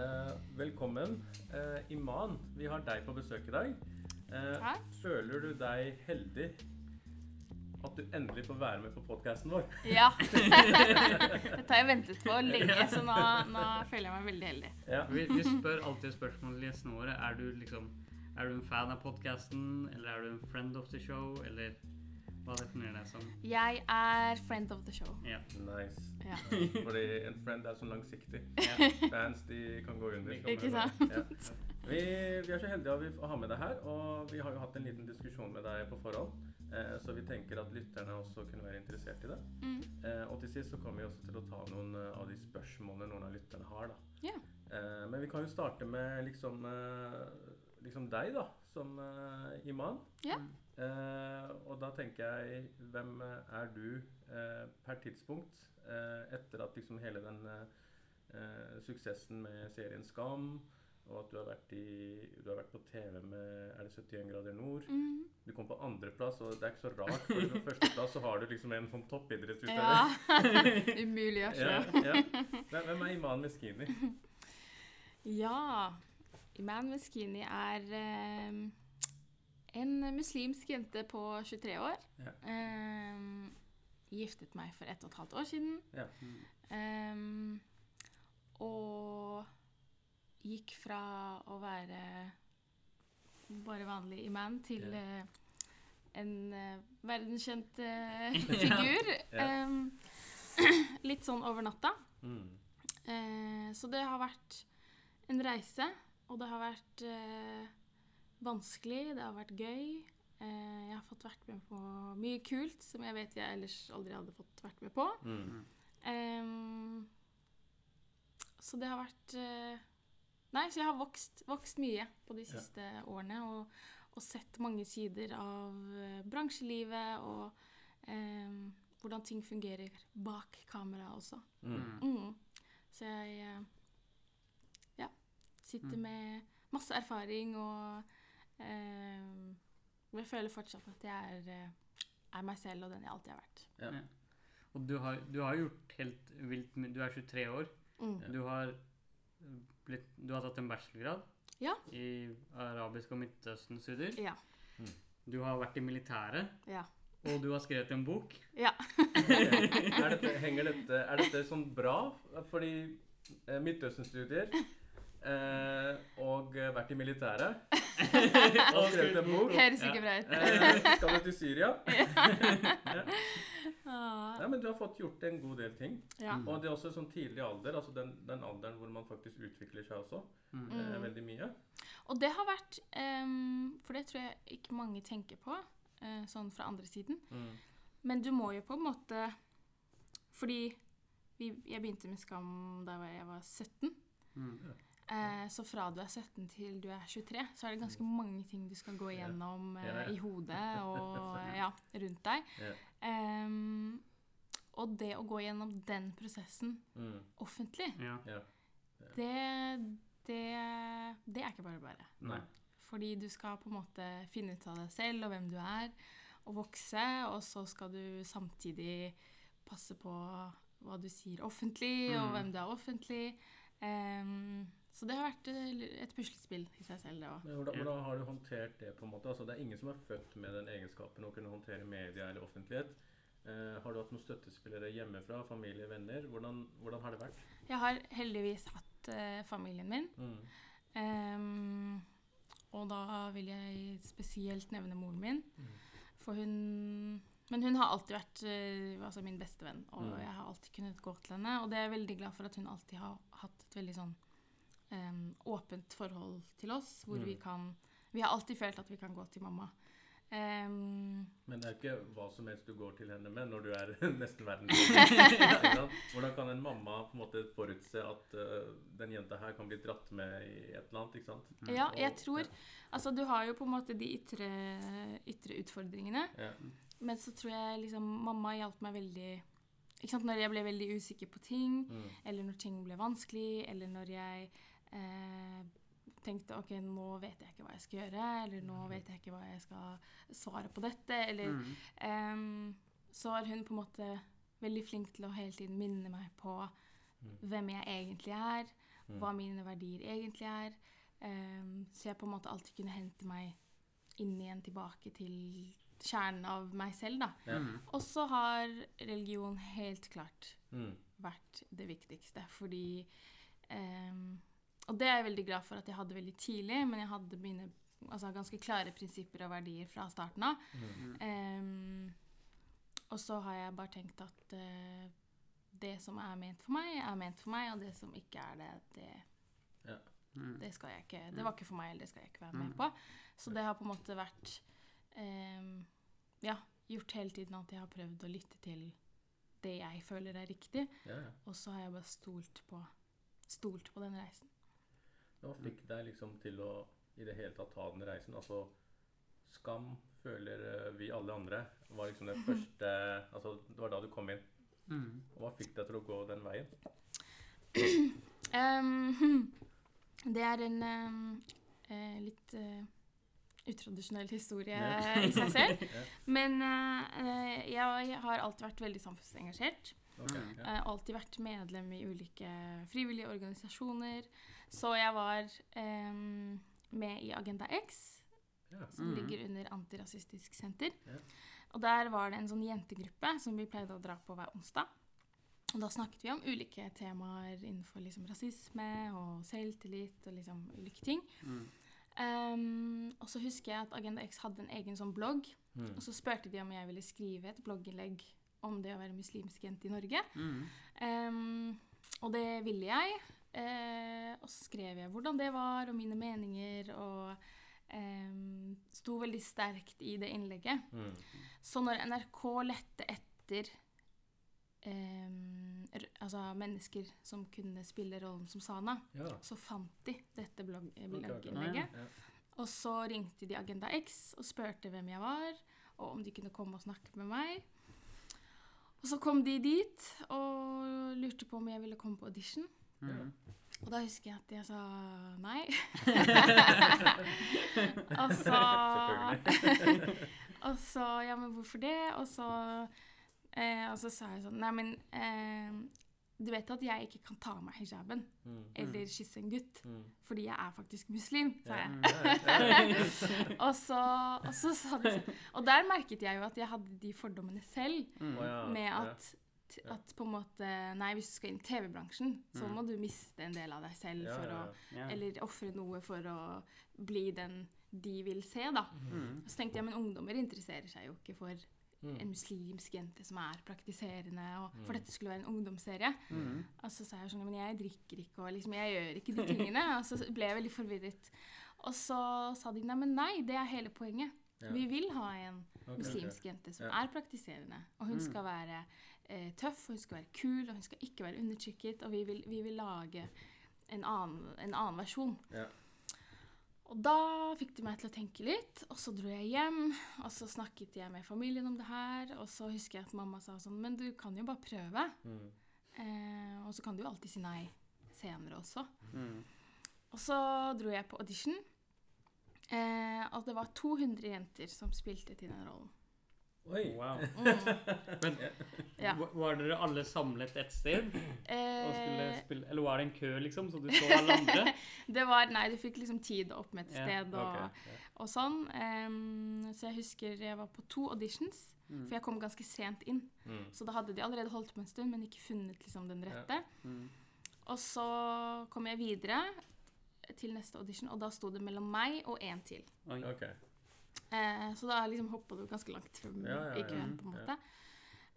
Eh, velkommen. Eh, Iman, vi har deg på besøk i dag. Eh, Takk. føler du deg heldig at du endelig får være med på podkasten vår? Ja. Dette har jeg ventet på lenge, så nå, nå føler jeg meg veldig heldig. Ja. Vi, vi spør alltid spørsmål til gjestene våre. Er du liksom Er du en fan av podkasten, eller er du en friend of the show, eller hva definerer deg som? Jeg er friend of the show. Ja. Nice. Ja. Fordi en friend er så langsiktig. ja. Fans de kan gå under. Ikke sant? Ja. Vi, vi er så heldige av å ha med deg her, og vi har jo hatt en liten diskusjon med deg på forhånd. Eh, så vi tenker at lytterne også kunne være interessert i det. Mm. Eh, og til sist så kommer vi også til å ta noen eh, av de spørsmålene noen av lytterne har. da. Yeah. Eh, men vi kan jo starte med liksom, liksom deg, da, som imam. Ja. Eh, og da tenker jeg, hvem eh, er du eh, per tidspunkt, eh, etter at liksom hele den suksessen med serien Skam, og at du har vært, i, du har vært på TV med Er det 71 grader nord? Mm. Du kom på andreplass, og det er ikke så rart, for på førsteplass så har du liksom en sånn toppidrettsutøver. Ja. Umulig å Ja, ja. Hvem er Iman Meskini? Ja. Iman Meskini er eh, en muslimsk jente på 23 år. Ja. Um, giftet meg for ett og et halvt år siden. Ja. Eh, og gikk fra å være bare vanlig imam til Ja. eh, en uh, verdenskjent uh, figur. Eh, litt sånn over natta. Mm. Så det har vært en reise, og det har vært vanskelig, det har vært gøy. Eh, jeg har fått vært med på mye kult som jeg vet jeg ellers aldri hadde fått vært med på. Mm. Um, så det har vært eh, Nei, så jeg har vokst, vokst mye på de Ja. siste årene og, og sett mange sider av eh, bransjelivet og um, hvordan ting fungerer bak kamera også. Mm. Mm. Så jeg ja, sitter Mm. med masse erfaring og eh, jeg føler fortsatt at jeg er, eh, er meg selv og den jeg alltid har vært. Ja. Ja. Og du har, du har gjort helt vilt mye. Du er 23 år. Mm. Du har, blitt, du har tatt en bachelorgrad Ja. i arabisk og midtøsten-studier. Ja. Du har vært i militæret, Ja. og du har skrevet en bok. ja. er, dette, dette, er dette sånn bra? Fordi eh, Midtøsten-studier og eh, vært i militæret og skrevet en bok. Høres ikke bra ut. Eh, skal du til Syria? ja. Ja, men du har fått gjort en god del ting. ja. Og det er også sånn tidlig alder, altså den, den alderen hvor man faktisk utvikler seg også. Mm. Eh, Mm. veldig mye. Og det har vært um, For det tror jeg ikke mange tenker på, uh, sånn fra andre siden. Mm. Men du må jo på en måte Fordi vi, jeg begynte med Skam da jeg var 17. Mm. Eh, så fra du er 17 til du er 23, så er det ganske mange ting du skal gå igjennom eh, i hodet og ja, rundt deg. Ja. Ehm, og det å gå gjennom den prosessen Mm. Offentlig, det, det, det er ikke bare bare. Nei. Fordi du skal på en måte finne ut av deg selv og hvem du er, og vokse, og så skal du samtidig passe på hva du sier offentlig, og Mm. hvem du er offentlig. Ehm, så det har vært eh, et puslespill i seg selv, det òg. Hvordan, hvordan har du håndtert det? på en måte? Altså, det er ingen som er født med den egenskapen å kunne håndtere media eller offentlighet. Eh, har du hatt noen støttespillere hjemmefra? Familie, venner? Hvordan, hvordan har det vært? Jeg har heldigvis hatt eh, familien min. Mm. Um, og da vil jeg spesielt nevne moren min. Mm. For hun Men hun har alltid vært uh, altså min beste venn, og Mm. jeg har alltid kunnet gå til henne. Og det er jeg veldig glad for at hun alltid har hatt et veldig sånn em, åpent forhold til oss, hvor Mm. vi kan Vi har alltid følt at vi kan gå til mamma. Um, Men det er ikke hva som helst du går til henne med når du er nesten verdensmester. Hvordan kan en mamma på en måte forutse at uh, den jenta her kan bli dratt med i et eller annet? ikke sant? ja, jeg tror Altså, du har jo på en måte de ytre, ytre utfordringene. Ja. Men så tror jeg liksom mamma hjalp meg veldig ikke sant, Når jeg ble veldig usikker på ting, Mm. eller når ting ble vanskelig, eller når jeg eh, tenkte ok, nå vet jeg ikke hva jeg skal gjøre, eller nå vet jeg ikke hva jeg skal svare på dette, eller Mm. em, Så er hun på en måte veldig flink til å hele tiden minne meg på Mm. hvem jeg egentlig er, Mm. hva mine verdier egentlig er. Ehm, så jeg på en måte alltid kunne hente meg inn igjen tilbake til kjernen av meg selv, da. Mm. Og så har religion helt klart Mm. vært det viktigste, fordi ehm, Og det er jeg veldig glad for at jeg hadde veldig tidlig, men jeg hadde mine altså, ganske klare prinsipper og verdier fra starten av. Mm. Um, og så har jeg bare tenkt at uh, det som er ment for meg, er ment for meg, og det som ikke er det, det, Mm. det skal jeg ikke Det var ikke for meg, eller det skal jeg ikke være med Mm. på. Så det har på en måte vært um, Ja, gjort hele tiden at jeg har prøvd å lytte til det jeg føler er riktig, Ja, ja. og så har jeg bare stolt på Stolt på den reisen. Hva fikk deg liksom til å i det hele tatt ta den reisen? Altså, skam føler eh, vi alle andre var liksom det første Altså, det var da du kom inn. Mm. Hva fikk deg til å gå den veien? Um, det er en eh, litt uh, utradisjonell historie i seg selv. Men eh, jeg har alltid vært veldig samfunnsengasjert. Ok, Mm. ja. Jeg har alltid vært medlem i ulike frivillige organisasjoner. Så jeg var um, med i Agenda X, Ja. som mm. ligger under Antirasistisk Senter. Ja. Og der var det en sånn jentegruppe som vi pleide å dra på hver onsdag. Og da snakket vi om ulike temaer innenfor liksom rasisme og selvtillit og liksom ulike ting. Mm. Um, og så husker jeg at Agenda X hadde en egen sånn blogg, Mm. og så spurte de om jeg ville skrive et blogginnlegg om det å være muslimsk jente i Norge. Mm. Um, og det ville jeg. Uh, og så skrev jeg hvordan det var, og mine meninger, og um, sto veldig sterkt i det innlegget. Mm. Så når NRK lette etter um, altså mennesker som kunne spille rollen som Sana, Ja. så fant de dette ok. blogginnlegget. Ja. Og så ringte de Agenda X og spurte hvem jeg var, og om de kunne komme og snakke med meg. Og så kom de dit og lurte på om jeg ville komme på audition. Mm. Og da husker jeg at jeg sa nei. og så Og så Ja, men hvorfor det? Og så, eh, og så sa jeg sånn Nei, men eh, du vet at jeg ikke kan ta av meg hijaben Mm. eller kysse en gutt, Mm. fordi jeg er faktisk muslim, sa jeg. Mm. Og så, og så sa de Og der merket jeg jo at jeg hadde de fordommene selv. Mm. Med at, at på en måte Nei, hvis du skal inn i TV-bransjen, så Mm. må du miste en del av deg selv Ja, for ja, å Ja. Eller ofre noe for å bli den de vil se, da. Mm. Så tenkte jeg, men ungdommer interesserer seg jo ikke for Mm. en muslimsk jente som er praktiserende, og for Mm. dette skulle være en ungdomsserie. Mm. Og så sa jeg sånn, men jeg drikker ikke, og liksom, jeg gjør ikke de tingene. Og så ble jeg veldig forvirret. Og så sa de, nei, men nei, det er hele poenget. Ja. Vi vil ha en okay, muslimsk muslimsk jente som Ja. er praktiserende. Og hun Mm. skal være eh, tøff, og hun skal være kul, og hun skal ikke være undertrykket. Og vi vil, vi vil lage en annen, en annen versjon. Ja. Og da fikk det meg til å tenke litt, og så dro jeg hjem. Og så snakket jeg med familien om det her, og så husker jeg at mamma sa sånn Men du kan jo bare prøve. Mm. Eh, og så kan du jo alltid si nei senere også. Mm. Og så dro jeg på audition. Eh, og det var 200 jenter som spilte til den rollen. Oi! Wow. Mm. Men Ja. var dere alle samlet et sted og skulle Eh, spille Eller var det en kø, liksom, så du så alle andre? det var Nei, du fikk liksom tid opp med et sted og, okay. ja. og sånn. Um, så jeg husker jeg var på to auditions, Mm. for jeg kom ganske sent inn. Mm. Så da hadde de allerede holdt på en stund, men ikke funnet liksom den rette. Mm. Og så kom jeg videre til neste audition, og da sto det mellom meg og en til. Oi. Eh, så da liksom hoppa du ganske langt frem Ja, ja, i køen, på en måte.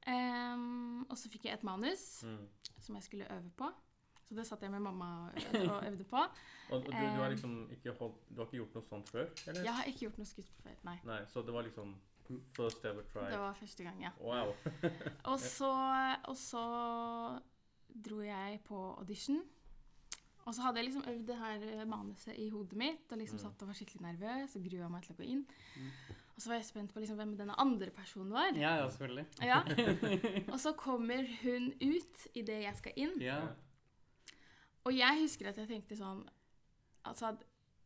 Em, og så fikk jeg et manus Mm. som jeg skulle øve på. Så det satt jeg med mamma og øvde, på. Og, du, du har Eh. liksom ikke holdt Du har ikke gjort noe sånt før? Eller? Jeg har ikke gjort noe skuespill før, nei. Nei, så det var liksom first ever try? Det var første gang, ja. Wow. Og så, og så dro jeg på audition. Og så hadde jeg liksom øvd det her eh, manuset i hodet mitt og liksom Mm. satt og var skikkelig nervøs og grua meg til å gå inn. Mm. Og så var jeg spent på liksom hvem denne andre personen var. Ja, ja, selvfølgelig. Ja. Og så kommer hun ut idet jeg skal inn. Ja. Og jeg husker at jeg tenkte sånn altså, at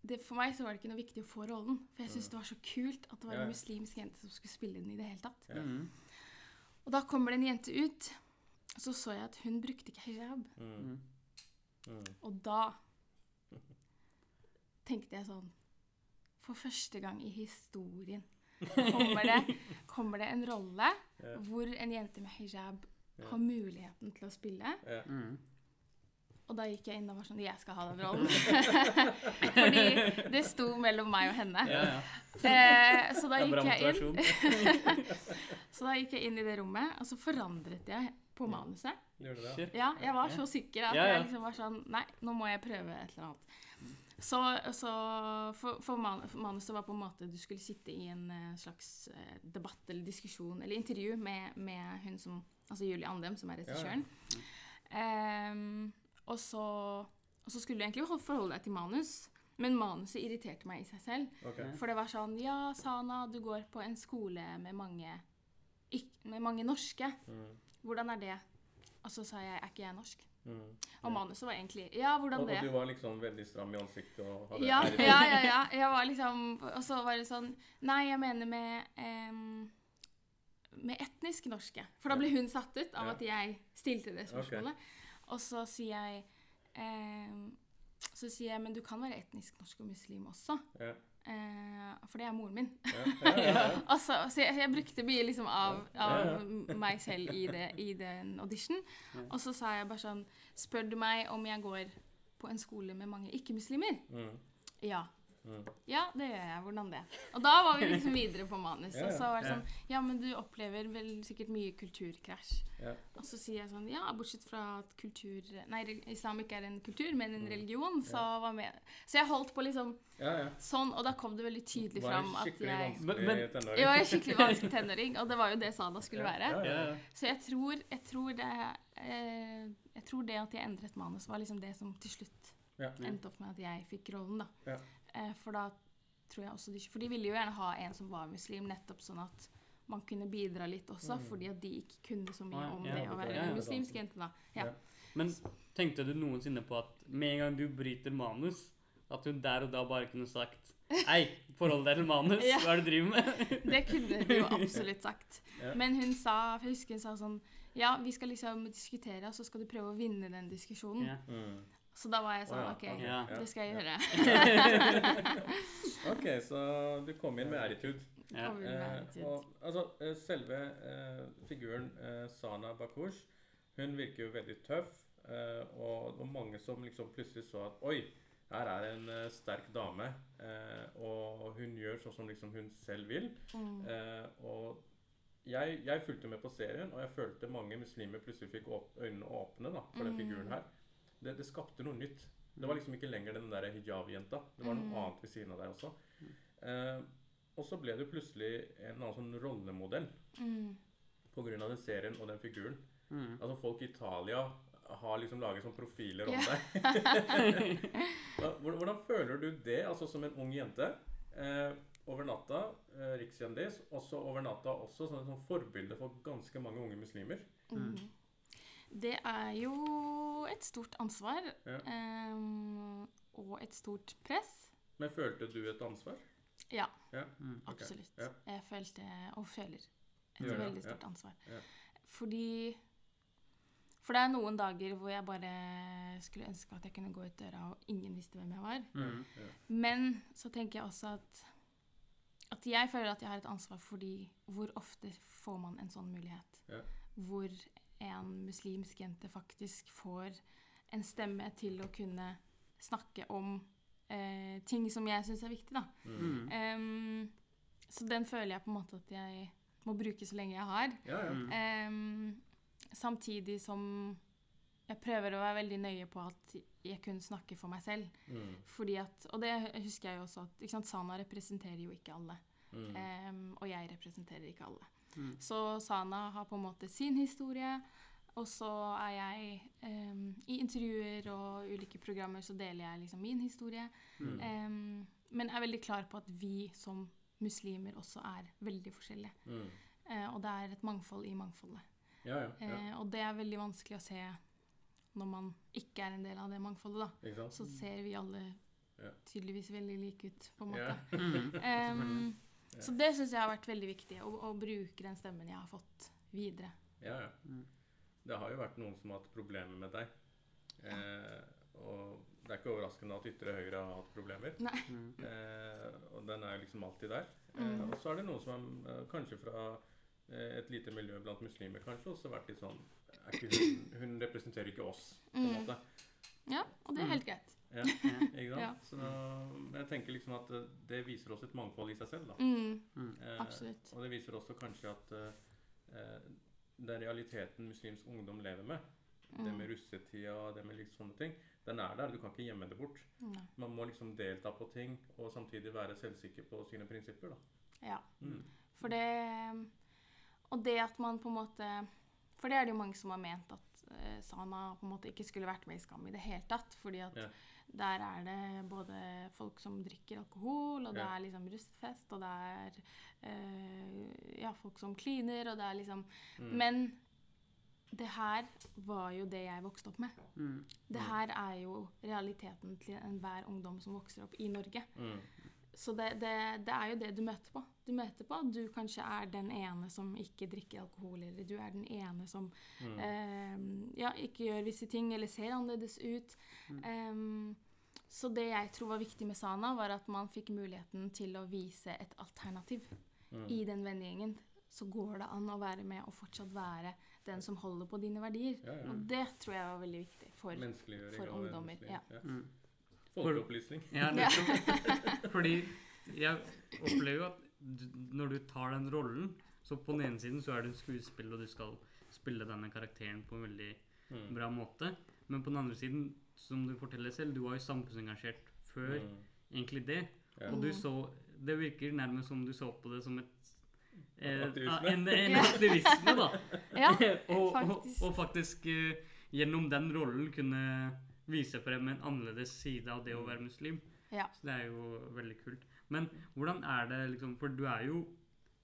det, For meg så var det ikke noe viktig å få rollen. For jeg syntes det var så kult at det var en muslimsk jente som skulle spille den i det hele tatt. Ja. Mm. Og da kommer det en jente ut, og så så jeg at hun brukte ikke hijab. Mm. Mm. Mm. Og da tenkte jeg sånn For første gang i historien kommer det, kommer det en rolle yeah. hvor en jente med hijab yeah. har muligheten til å spille. Yeah. Mm. Og da gikk jeg inn og var sånn Jeg skal ha den rollen. Fordi det sto mellom meg og henne. Ja, ja. Eh, så da gikk jeg inn. Så da gikk jeg inn i det rommet, og så forandret jeg på manuset. Gjør det? Ja, jeg var så sikker at Ja, ja. jeg liksom var sånn Nei, nå må jeg prøve et eller annet. Så, så for, for man, for manuset var på en måte Du skulle sitte i en eh, slags eh, debatt eller diskusjon eller intervju med, med hun som Altså Julie Andem, som er regissøren. Ehm, og, så, og så skulle du egentlig forholde deg til manus, men manuset irriterte meg i seg selv. Okay. For det var sånn Ja, Sana, du går på en skole med mange, med mange norske. Mm. Hvordan er det? Og så sa jeg er ikke jeg norsk? Mm. Og manuset var egentlig Ja, hvordan Og, det? og du var liksom veldig stram i ansiktet og hadde Ja, ja, ja, ja. Jeg var liksom Og så var det sånn Nei, jeg mener med um, Med etnisk norske. For da ble hun satt ut av Ja. at jeg stilte det spørsmålet. spørsmålet. Og så sier jeg um, Så sier jeg Men du kan være etnisk norsk og muslim også. Ja. Eh, for det er moren min. Ja, ja, ja. Altså, så jeg, jeg brukte mye liksom av, av meg selv i, det, i den audition. Og så sa jeg bare sånn Spør du meg om jeg går på en skole med mange ikke-muslimer? Mm. Ja. Mm. Ja, det gjør jeg. Hvordan det? Og da var vi liksom videre på manus. Ja, Og så var det sånn Ja, men du opplever vel sikkert mye kulturkrasj. Ja. Og så sier jeg sånn Ja, bortsett fra at kultur Nei, islam ikke er en kultur, men en Mm. religion, så Ja. var med Så jeg holdt på liksom ja, ja. sånn, og da kom det veldig tydelig fram at skikkelig jeg vanskelig Men- men- tenåring. Jeg var en skikkelig vanskelig tenåring, og det var jo det Sada skulle Ja, være. ja, Ja, ja. ja. Så jeg tror, jeg tror det eh, Jeg tror det at jeg endret manus, var liksom det som til slutt Ja. endte opp med at jeg fikk rollen, da. Eh, for da tror jeg også de For de ville jo gjerne ha en som var muslim, nettopp sånn at man kunne bidra litt også, Mm. fordi at de ikke kunne så mye om ja, det å være ja, ja. muslimsk jente, da. Ja. Ja. Men tenkte du noensinne på at med en gang du bryter manus, at du der og da bare kunne sagt Hei, forhold deg til manus, Ja. hva er det du driver med? Det kunne hun jo absolutt sagt. Ja. Men hun sa, for jeg husker hun sa sånn Ja, vi skal liksom diskutere, og så skal du prøve å vinne den diskusjonen. Ja. Mm. Så da var jeg sånn oh, ja, OK, Ja. det skal jeg gjøre. Ok, så du kom inn med attitude. Ja. Inn med Eh, og, altså, eh, selve eh, figuren eh, Sana Bakush, hun virker jo veldig tøff. Eh, og det var mange som liksom plutselig så at oi, her er en eh, sterk dame. Eh, og hun gjør sånn som liksom hun selv vil. Mm. Eh, og jeg, jeg fulgte med på serien, og jeg følte mange muslimer plutselig fikk åp øynene åpne da, for den Mm. figuren her. Det, det skapte noe nytt. Det var liksom ikke lenger den der hijab-jenta. Det var noe Mm. annet ved siden av deg også. Eh, og så ble du plutselig en annen sånn rollemodell Mm. av den serien og den figuren. Mm. Altså Folk i Italia har liksom laget sånne profiler om Ja. deg. Hvordan, hvordan føler du det, altså som en ung jente? Eh, over natta eh, rikskjendis, og så over natta også sånn, sånn forbilde for ganske mange unge muslimer. Mm. Det er jo et stort ansvar. Ja. Um, og et stort press. Men følte du et ansvar? Ja, Ja. Mm. Ok, absolutt. ja. Jeg følte, og føler, et Ja, ja, veldig ja. stort ansvar. Ja. Fordi For det er noen dager hvor jeg bare skulle ønske at jeg kunne gå ut døra, og ingen visste hvem jeg var. Mm. Ja. Men så tenker jeg også at at jeg føler at jeg har et ansvar fordi hvor ofte får man en sånn mulighet? Ja. Hvor en muslimsk jente faktisk får en stemme til å kunne snakke om eh, ting som jeg syns er viktig, da. Mm. Um, så den føler jeg på en måte at jeg må bruke så lenge jeg har. Ja, ja. Um, samtidig som jeg prøver å være veldig nøye på at jeg kun snakker for meg selv. Mm. Fordi at, Og det husker jeg jo også at ikke sant, Sana representerer jo ikke alle. Mm. Um, og jeg representerer ikke alle. Mm. Så Sana har på en måte sin historie. Og så er jeg um, I intervjuer og ulike programmer så deler jeg liksom min historie. Mm. Um, men er veldig klar på at vi som muslimer også er veldig forskjellige. Mm. Uh, og det er et mangfold i mangfoldet. Ja, ja. ja. Uh, og det er veldig vanskelig å se når man ikke er en del av det mangfoldet. da. Så ser vi alle tydeligvis veldig like ut, på en måte. Ja. Mm. Ja. så det syns jeg har vært veldig viktig, å, å bruke den stemmen jeg har fått, videre. Ja, ja. Mm. Det har jo vært noen som har hatt problemer med deg. Eh, og det er ikke overraskende at ytre høyre har hatt problemer. Nei. Mm. Eh, og den er jo liksom alltid der. Eh, Mm. og så er det noen som er, kanskje fra eh, et lite miljø blant muslimer kanskje også vært litt sånn er ikke hun, hun representerer ikke oss, på en måte. Ja, og det er helt greit. Ja, ikke sant? Ja. Så men jeg tenker liksom at eh, det viser oss et mangfold i seg selv. da. Mm, Mm. Eh, absolutt. Og det viser også kanskje at eh, eh, den realiteten muslimsk ungdom lever med, det Mm. med russetida, det med liksom sånne ting, den er der. Du kan ikke gjemme det bort. Nei. Man må liksom delta på ting og samtidig være selvsikker på sine prinsipper. da. Ja. Mm. For det Og det at man på en måte For det er det jo mange som har ment at eh, Sana på en måte ikke skulle vært med i Skam i det hele tatt. Fordi at Ja. der er det både folk som drikker alkohol, og det Ja. er liksom rustfest, og det er eh, ja, folk som kliner, og det er liksom Mm. Men det her var jo det jeg vokste opp med. Mm. Det her er jo realiteten til enhver ungdom som vokser opp i Norge. Mm. Så det, det, det er jo det du møter på. Du møter på at du kanskje er den ene som ikke drikker alkohol, eller du er den ene som Mm. eh, ja, ikke gjør visse ting eller ser annerledes ut. Mm. Em, så det jeg tror var viktig med Sana, var at man fikk muligheten til å vise et alternativ. Mm. I den vennegjengen så går det an å være med og fortsatt være den som holder på dine verdier. Ja, ja. Og det tror jeg var veldig viktig for for ungdommer, ja. Folkeopplysning. Ja, nettopp. Fordi jeg opplever jo at du, når du tar den rollen, så på den ene siden så er det en skuespill, og du skal spille denne karakteren på en veldig Mm. bra måte. Men på den andre siden, som du forteller selv, du var jo samfunnsengasjert før Mm. egentlig det. Ja. Og du så Det virker nærmest som du så på det som et eh, Aktivisme. En, en Ja. aktivisme, da. Ja, og, og, faktisk. og faktisk eh, gjennom den rollen kunne vise frem en annerledes side av det å være muslim. Ja. Så det er jo veldig kult. Men hvordan er det liksom For du er jo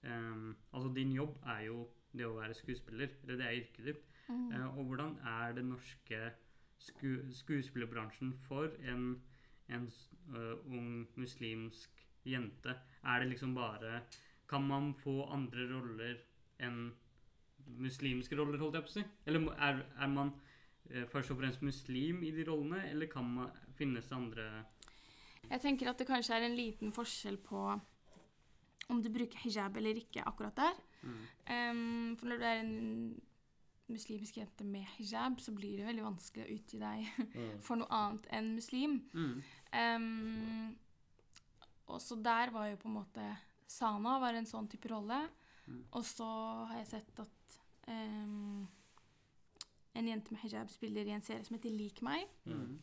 um, Altså din jobb er jo det å være skuespiller. Eller det er yrket ditt. Mm. Uh, og hvordan er den norske sku, skuespillerbransjen for en, en øh, ung muslimsk jente? Er det liksom bare Kan man få andre roller enn muslimske roller, holdt jeg på å si? Eller er, er man først og fremst muslim i de rollene, eller kan man, finnes det andre Jeg tenker at det kanskje er en liten forskjell på om du bruker hijab eller ikke akkurat der. mm, Um, for når du er en muslimsk jente med hijab, så blir det veldig vanskelig å utgi deg Mm. for noe annet enn muslim. mm, Um, og så der var jo på en måte Sana var en sånn type rolle. Mm. Og så har jeg sett at em, en jente med hijab spiller i en serie som heter Lik meg. mm,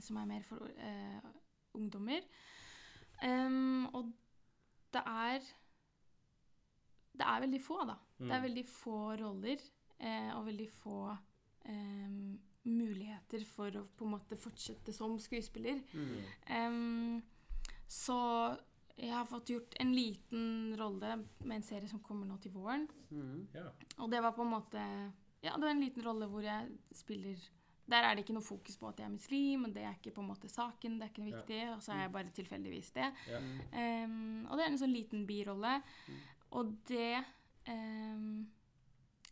som er mer for uh, ungdommer. Um, og det er Det er veldig få, da. Det er Mm. veldig få roller uh, og veldig få um, muligheter for å på en måte fortsette som skuespiller. mm, Um, så jeg har fått gjort en liten rolle med en serie som kommer nå til våren. mm, Ja. Og det var på en måte Ja, det var en liten rolle hvor jeg spiller Der er det ikke noe fokus på at jeg er muslim, og det er ikke på en måte saken, det er ikke noe viktig, og så er jeg bare tilfeldigvis det. Ja. mm, og det er en sånn liten birolle. Mm. Og det um,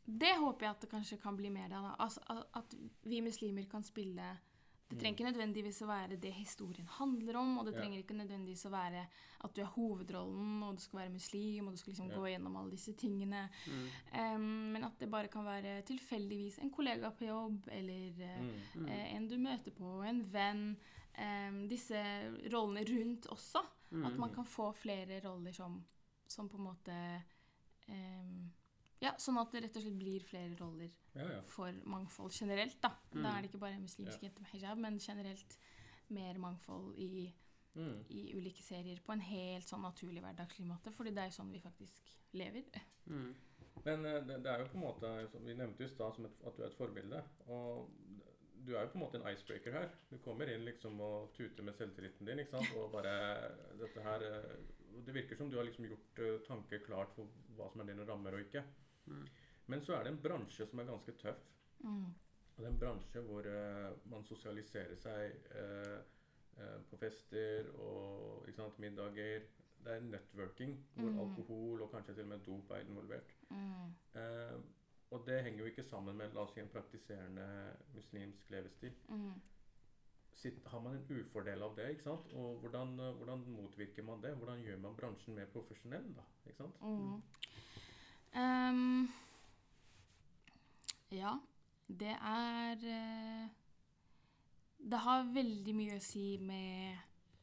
Det håper jeg at det kanskje kan bli mer av. Altså, at vi muslimer kan spille Det Mm. trenger ikke nødvendigvis å være det historien handler om, og det trenger ikke nødvendigvis å være at du er hovedrollen, og du skal være muslim, og du skal liksom gå gjennom alle disse tingene. mm, Um, men at det bare kan være tilfeldigvis en kollega på jobb, eller eh, Mm. mm, eh, en du møter på, en venn. Um, disse rollene rundt også. mm, At man kan få flere roller som, som på en måte em, Ja, sånn at det rett og slett blir flere roller Ja, ja. for mangfold generelt, da. Da Mm. er det ikke bare muslimske jenter med hijab, men generelt mer mangfold i, Mm. i ulike serier på en helt sånn naturlig hverdagslig måte, fordi det er jo sånn vi faktisk lever. mm, Men eh, det, det er jo på en måte Vi nevnte jo i stad at du er et forbilde. Og du er jo på en måte en icebreaker her. Du kommer inn liksom og tuter med selvtilliten din. ikke sant? Og bare dette her eh, Det virker som du har liksom gjort eh, tanker klart for hva som er dine rammer og ikke. Mm. Men så er det en bransje som er ganske tøff. Mm. Og det er en bransje hvor uh, man sosialiserer seg uh, uh, på fester og ikke sant, middager. Det er networking hvor Mm. alkohol og kanskje til og med dop er involvert. Mm. Eh, og det henger jo ikke sammen med la oss si, en praktiserende muslimsk levestil. Mm. sitt, har man en ufordel av det, ikke sant? Og hvordan, hvordan motvirker man det? Hvordan gjør man bransjen mer profesjonell, da? Ikke sant? Ehm, ja, det er eh, Det har veldig mye å si med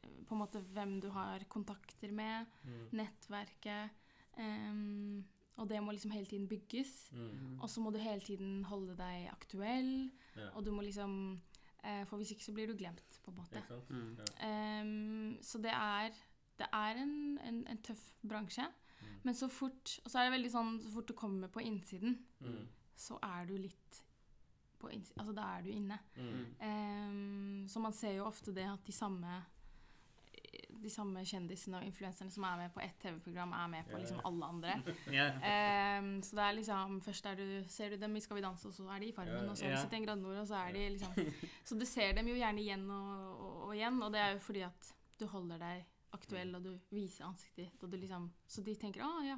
eh, på en måte hvem du har kontakter med, Mm. nettverket. Um, og det må liksom hele tiden bygges. Mm. Og så må du hele tiden holde deg aktuell, Ja. og du må liksom eh, For hvis ikke så blir du glemt, på en måte. Mm. Ja. Ehm, så det er, det er en, en, en tøff bransje. Men så fort Og så er det veldig sånn så fort du kommer på innsiden, Mm. så er du litt på innsiden Altså da er du inne. Mm. Um, så man ser jo ofte det at de samme de samme kjendisene og influenserne som er med på ett TV-program, er med på liksom alle andre. Ehm, så det er liksom Først er du, ser du dem i Skal vi danse, og så er de i Farmen, ja. og så er de Ja. 71 grader nord, og så er de liksom Så du ser dem jo gjerne igjen og, og, og igjen, og det er jo fordi at du holder deg aktuell, og du viser ansiktet ditt, og du liksom Så de tenker 'Å, ja,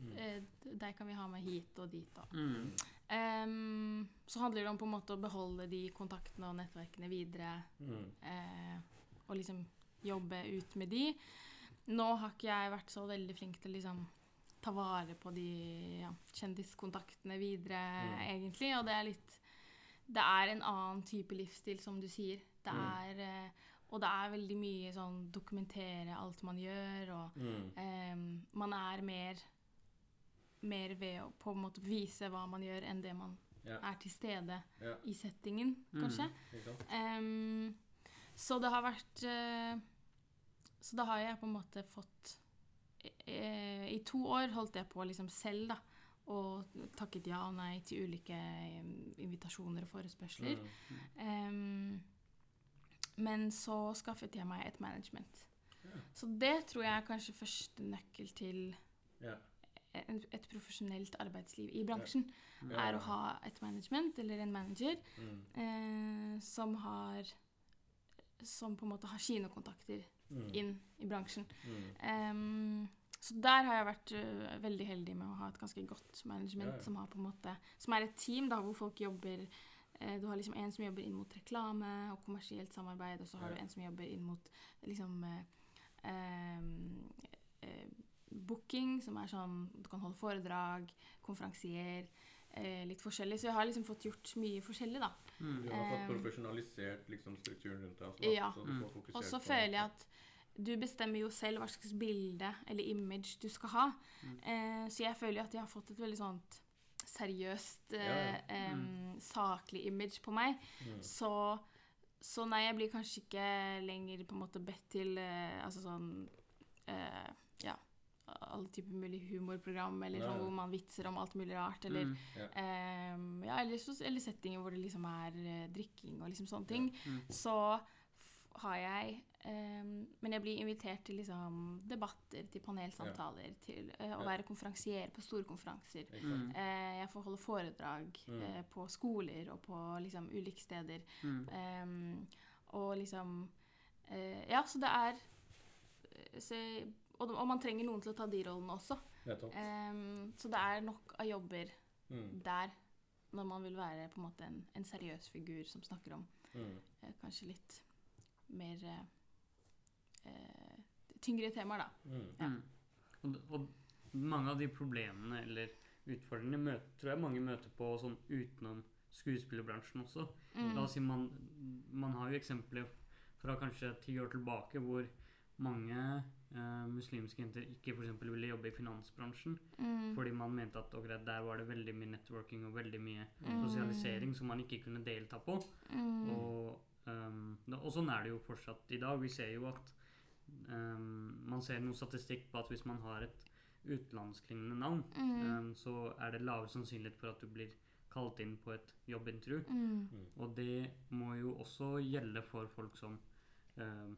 Mm. eh, deg kan vi ha med hit og dit', og Mm. Um, Så handler det om på en måte å beholde de kontaktene og nettverkene videre, Mm. Uh, og liksom jobbe ut med de. Nå har ikke jeg vært så veldig flink til å liksom ta vare på de ja, kjendiskontaktene videre, Mm. egentlig, og det er litt Det er en annen type livsstil, som du sier. Det Mm. er eh, Og det er veldig mye sånn dokumentere alt man gjør, og Mm. um, man er mer, mer ved å på en måte vise hva man gjør, enn det man yeah. er til stede yeah. i settingen, Mm. kanskje. Mm. Ehm, så det har vært uh, Så da har jeg på en måte fått uh, I to år holdt jeg på liksom selv, da. Og takket ja og nei til ulike eh, invitasjoner og forespørsler. Mm. Ehm, men så skaffet jeg meg et management. Ja. Så det tror jeg er kanskje første nøkkel til Ja. et profesjonelt arbeidsliv i bransjen. Ja. Er å ha et management eller en manager Mm. eh, som har Som på en måte har kinokontakter Mm. inn i bransjen. Mm. Ehm, så der har jeg vært uh, veldig heldig med å ha et ganske godt management som har på en måte Som er et team da, hvor folk jobber Du har liksom en som jobber inn mot reklame og kommersielt samarbeid, og så har Ja. du en som jobber inn mot liksom eh, ehm, eh, booking, som er sånn Du kan holde foredrag, konferansier, eh, litt forskjellig. Så jeg har liksom fått gjort mye forskjellig, da. Mm. Du har fått Um, profesjonalisert liksom, strukturen rundt deg. altså, Ja. Så Mm. Og så føler jeg at du bestemmer jo selv hva slags bilde eller image du skal ha. Mm. Eh, så jeg føler jo at jeg har fått et veldig sånt seriøst, eh, mm. saklig image på meg. Mm. Så, så nei, jeg blir kanskje ikke lenger på en måte bedt til eh, altså sånn eh, Ja, alle typer mulig humorprogram, eller sånn hvor man vitser om alt mulig rart, eller Mm. em, ja, eller, eller settinger hvor det liksom er eh, drikking og liksom sånne ting. Mm. Så har jeg um, Men jeg blir invitert til liksom debatter, til panelsamtaler, til uh, å være konferansier på store konferanser. Mm. Uh, jeg får holde foredrag Mm. uh, på skoler og på liksom ulike steder. Mm. Um, og liksom eh, Ja, så det er eh, så, og, og man trenger noen til å ta de rollene også. Em, så det er nok av jobber Mm. der når man vil være på en måte en, en seriøs figur som snakker om Mm. eh, kanskje litt mer eh, tyngre temaer, da. Mm. Ja. Mm. Og, og mange av de problemene eller utfordringene møter, tror jeg mange møter på sånn utenom skuespillerbransjen også. Mm. La oss si man, man har jo eksempler fra kanskje ti år tilbake hvor mange eh, muslimske jenter ikke for eksempel ville jobbe i finansbransjen Mm. fordi man mente at okay, der var det veldig mye networking og veldig mye Mm. sosialisering som man ikke kunne delta på. Mm. Og, da- og sånn er det jo fortsatt i dag. Vi ser jo at um, Man ser noe statistikk på at hvis man har et utenlandsklingende navn, Mm. um, så er det lavere sannsynlighet for at du blir kalt inn på et jobbintervju. Mm. Og det må jo også gjelde for folk som ehm,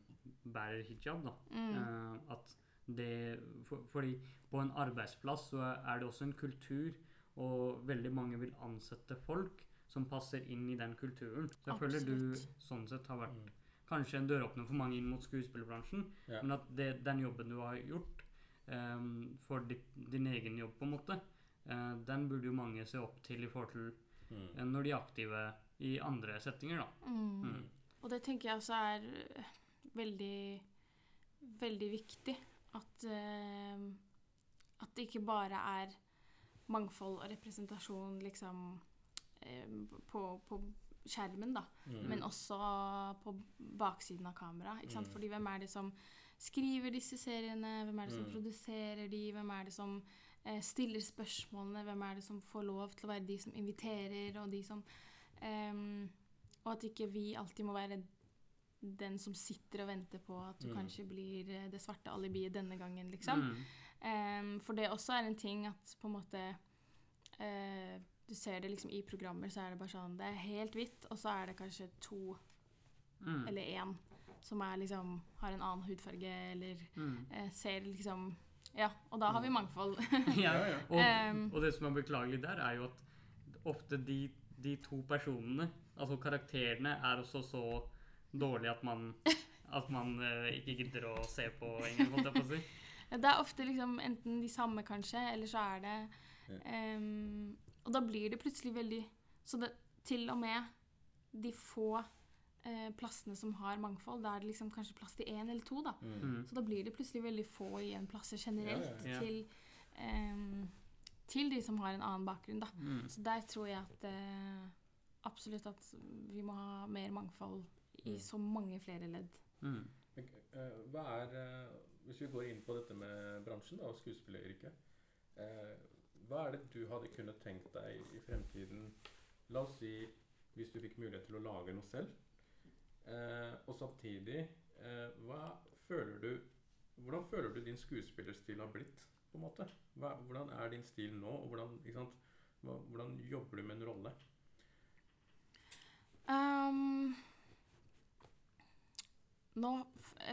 bærer hijab, da. Mm. Eh, at det for, Fordi på en arbeidsplass så er det også en kultur, og veldig mange vil ansette folk som passer inn i den kulturen. Så jeg føler du sånn sett har vært Mm. kanskje en døråpner for mange inn mot skuespillerbransjen, Ja. men at det, den jobben du har gjort um, for ditt, din egen jobb, på en måte, uh, den burde jo mange se opp til i forhold til Mm. eh, når de er aktive i andre settinger, da. Mm. Mm. Og det tenker jeg også er eh, veldig, veldig viktig. At, uh, at det ikke bare er mangfold og representasjon liksom på, på skjermen, da. Mm. Men også på baksiden av kameraet. ikke sant? Mm. Fordi hvem er det som skriver disse seriene? Hvem er det som Mm. produserer de? Hvem er det som eh, stiller spørsmålene? Hvem er det som får lov til å være de som inviterer, og de som ehm, Og at ikke vi alltid må være den som sitter og venter på at du Mm. kanskje blir eh, det svarte alibiet denne gangen, liksom. Ehm, for det også er en ting at på en måte eh, Du ser det liksom i programmer, så er det bare sånn Det er helt hvitt, og så er det kanskje to Mm. eller én som er liksom har en annen hudfarge eller Mm. eh, ser liksom Ja, og da har vi mangfold. ja. Ja, ja. Og, Um, og det som er beklagelig der, er jo at ofte de, de to personene, altså karakterene, er også så dårlige at man, at man eh, ikke gidder å se på engang, holdt jeg på å si. det er ofte liksom enten de samme, kanskje, eller så er det ehm, Og da blir det plutselig veldig Så det, til og med de få eh, plassene som har mangfold, da er det liksom kanskje plass til én eller to, da. Mm. Så da blir det plutselig veldig få igjen plasser generelt Ja, ja, ja. Til, eh, til de som har en annen bakgrunn, da. Mm. Så der tror jeg at eh, absolutt at vi må ha mer mangfold i Mm. så mange flere ledd. Mm. Eh, hva er eh, Hvis vi går inn på dette med bransjen da, og skuespilleryrket eh, Hva er det du hadde kunnet tenkt deg i fremtiden La oss si hvis du fikk mulighet til å lage noe selv. Eh, og samtidig eh, hva føler du Hvordan føler du din skuespillerstil har blitt? på en måte? Hva, hvordan er din stil nå? og hvordan? Hva, hvordan jobber du med en rolle? Um, nå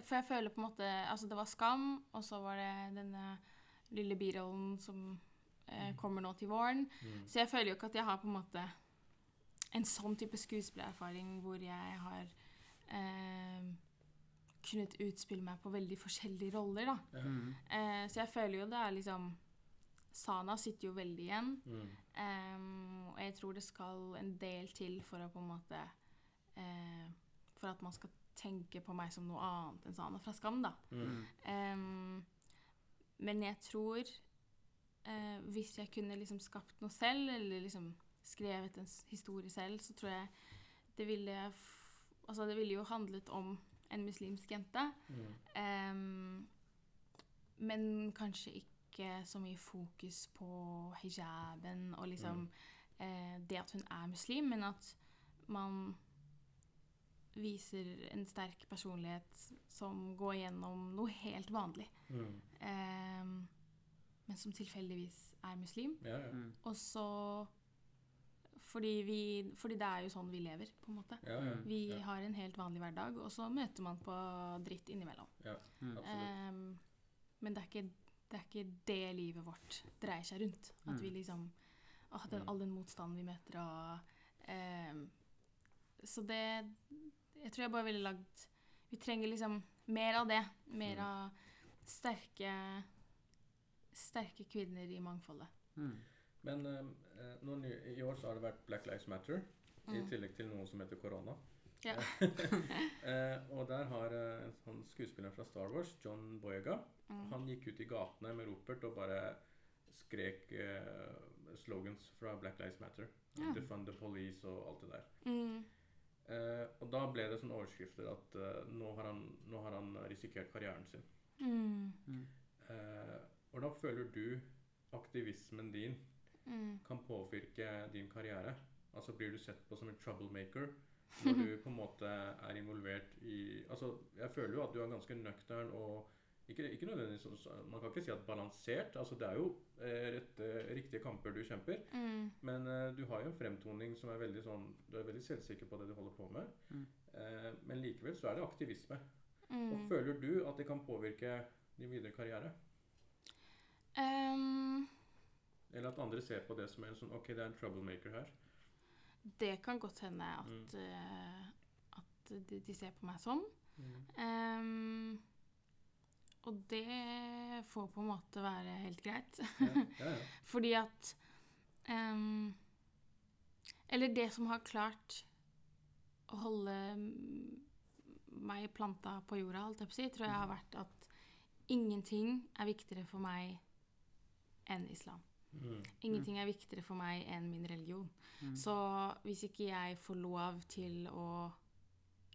For jeg føler på en måte Altså, det var Skam, og så var det denne lille birollen som eh, kommer nå til våren. Mm. Så jeg føler jo ikke at jeg har på en måte en sånn type skuespillererfaring hvor jeg har eh, kunnet utspille meg på veldig forskjellige roller, da. Mm. Eh, så jeg føler jo det er liksom Sana sitter jo veldig igjen. Mm. Ehm, og jeg tror det skal en del til for å på en måte eh, For at man skal tenke på meg som noe annet enn Sana fra Skam, da. Mm. Ehm, men jeg tror eh, Hvis jeg kunne liksom skapt noe selv, eller liksom skrevet en historie selv, så tror jeg det ville Altså, det ville jo handlet om en muslimsk jente. Mm. Eh, men kanskje ikke så mye fokus på hijaben og liksom eh, det at hun er muslim, men at man viser en sterk personlighet som går gjennom noe helt vanlig, Mm. Men som tilfeldigvis er muslim. Ja, ja. Mm. Og så fordi, vi, fordi det er jo sånn vi lever, på en måte. ja, ja. Vi ja. har en helt vanlig hverdag, og så møter man på dritt innimellom. Mm. Ehm, men det er, ikke, det er ikke det livet vårt dreier seg rundt. At Mm. vi liksom å, den, Mm. All den motstanden vi møter og um, Så det Jeg tror jeg bare ville lagd Vi trenger liksom mer av det. Mer Mm. av sterke Sterke kvinner i mangfoldet. Mm. Men eh, eh, i år så har det vært Black Lives Matter, i Mm. tillegg til noe som heter korona. Ja. eh, og der har eh, en sånn skuespiller fra Star Wars, John Boyega, Mm. han gikk ut i gatene med ropert og bare skrek eh, slogans fra Black Lives Matter. Ja. Defund the police og alt det der. Mm. Eh, og da ble det sånne overskrifter at eh, nå, har han, nå har han risikert karrieren sin. Mm. Hvordan føler du aktivismen din Mm. kan påvirke din karriere? Altså Blir du sett på som en troublemaker når du på en måte er involvert i Altså, Jeg føler jo at du er ganske nøktern og ikke, ikke nødvendigvis Man kan ikke si at balansert. altså Det er jo eh, rette, riktige kamper du kjemper. Mm. Men uh, du har jo en fremtoning som er veldig sånn Du er veldig selvsikker på det du holder på med. Mm. Uh, men likevel så er det aktivisme. Og Mm. føler du at det kan påvirke din videre karriere? Ehm, Eller at andre ser på det som en sånn Ok, det er en troublemaker her. det kan godt hende at, Mm. uh, at de, de ser på meg sånn. Mm. Um, og det får på en måte være helt greit. Ja, ja, ja. Fordi at um, Eller det som har klart å holde mm, meg planta på jorda, holdt jeg på å si, tror jeg har vært at ingenting er viktigere for meg enn islam. Mm. Ingenting er viktigere for meg enn min religion. Mm. Så hvis ikke jeg får lov til å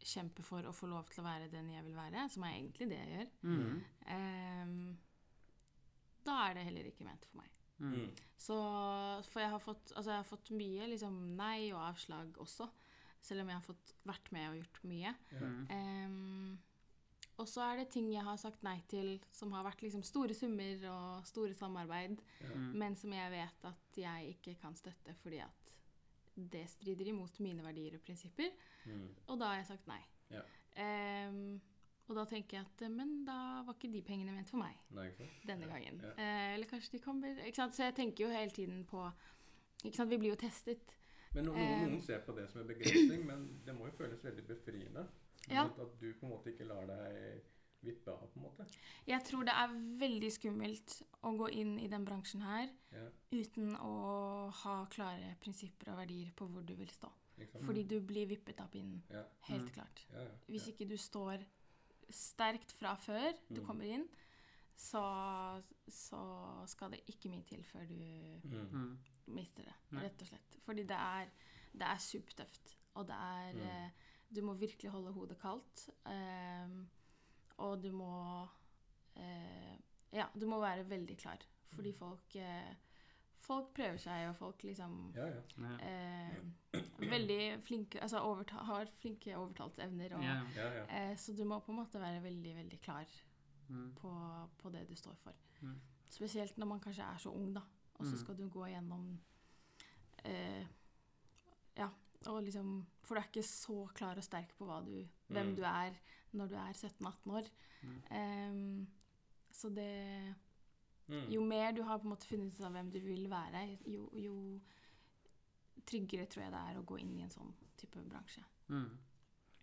kjempe for å få lov til å være den jeg vil være, som er egentlig det jeg gjør, Mm. ehm, da er det heller ikke ment for meg. Mm. Så For jeg har fått, altså jeg har fått mye liksom, nei og avslag også, selv om jeg har fått vært med og gjort mye. Ja. Ehm, og så er det ting jeg har sagt nei til som har vært liksom store summer og store samarbeid, Mm. men som jeg vet at jeg ikke kan støtte fordi at det strider imot mine verdier og prinsipper. Mm. Og da har jeg sagt nei. Ja. Um, og da tenker jeg at eh, men da var ikke de pengene ment for meg Nei, denne gangen. ja. Eh, eller kanskje de kommer ikke sant? Så jeg tenker jo hele tiden på ikke sant? Vi blir jo testet. Men no, Eh. noen, um, ser på det som en begrensning, men det må jo føles veldig befriende. Ja. At, du på en måte ikke lar deg vippe av, på en måte. Jeg tror det er veldig skummelt å gå inn i den bransjen her Ja, uten å ha klare prinsipper og verdier på hvor du vil stå. Fordi du blir vippet av pinnen. Ja, Helt Mm. klart. ja, ja. Hvis ikke du står sterkt fra før du Mm. kommer inn, så, så skal det ikke mye til før du Mm. Mm. mister det, rett og slett. Fordi det er, det er supertøft. Og det er Mm. eh, Du må virkelig holde hodet kaldt. ehm, og du må eh, Ja, du må være veldig klar. Fordi Mm. folk eh, Folk prøver seg, og folk liksom Ja, ja. Eh, Veldig flinke Altså overta, har flinke overtalsevner. Og, Ja. ja, ja. eh, så du må på en måte være veldig, veldig klar Mm. på, på det du står for. Mm. Spesielt når man kanskje er så ung, da. Og så Mm. skal du gå gjennom eh, Ja, liksom For du er ikke så klar og sterk på hva du, hvem Mm. du er når du er 17-18 år. Mm. Um, så det Mm. Jo mer du har på en måte funnet ut av hvem du vil være, jo, jo tryggere tror jeg det er å gå inn i en sånn type bransje. Mm.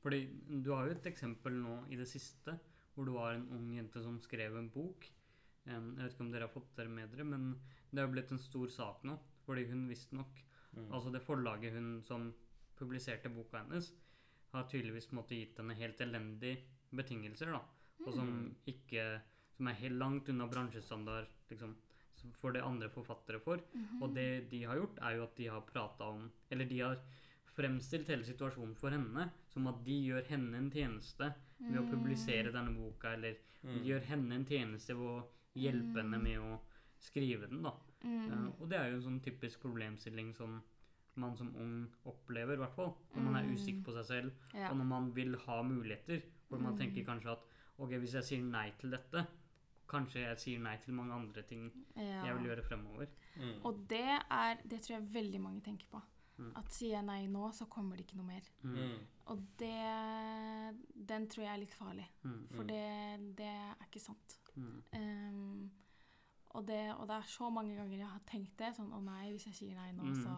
Fordi du har jo et eksempel nå i det siste hvor det var en ung jente som skrev en bok. Jeg vet ikke om dere har fått dere med dere, men det har blitt en stor sak nå. Fordi hun visstnok Mm. Altså det forlaget hun som publiserte boka hennes, har tydeligvis måtte gitt henne helt elendige betingelser, da. Og som Mm. ikke Som er helt langt unna bransjestandard liksom, for det andre forfattere får. Og det de har gjort, er jo at de har prata om Eller de har fremstilt hele situasjonen for henne som at de gjør henne en tjeneste ved å publisere denne boka, eller Mm. de gjør henne en tjeneste ved å hjelpe henne med å skrive den, da. Mm. Uh, og det er jo en sånn typisk problemstilling som man som ung opplever, i hvert fall. Når man er Mm. usikker på seg selv, Ja. og når man vil ha muligheter. Hvor man Mm. tenker kanskje at ok, hvis jeg sier nei til dette, kanskje jeg sier nei til mange andre ting ja. jeg vil gjøre fremover. Mm. Og det er Det tror jeg veldig mange tenker på. Mm. At sier jeg nei nå, så kommer det ikke noe mer. Mm. Mm. Og det Den tror jeg er litt farlig. Mm. For det, det er ikke sant. Mm. Og, det, og det er så mange ganger jeg har tenkt det. Sånn å nei, hvis jeg sier nei nå, Mm. så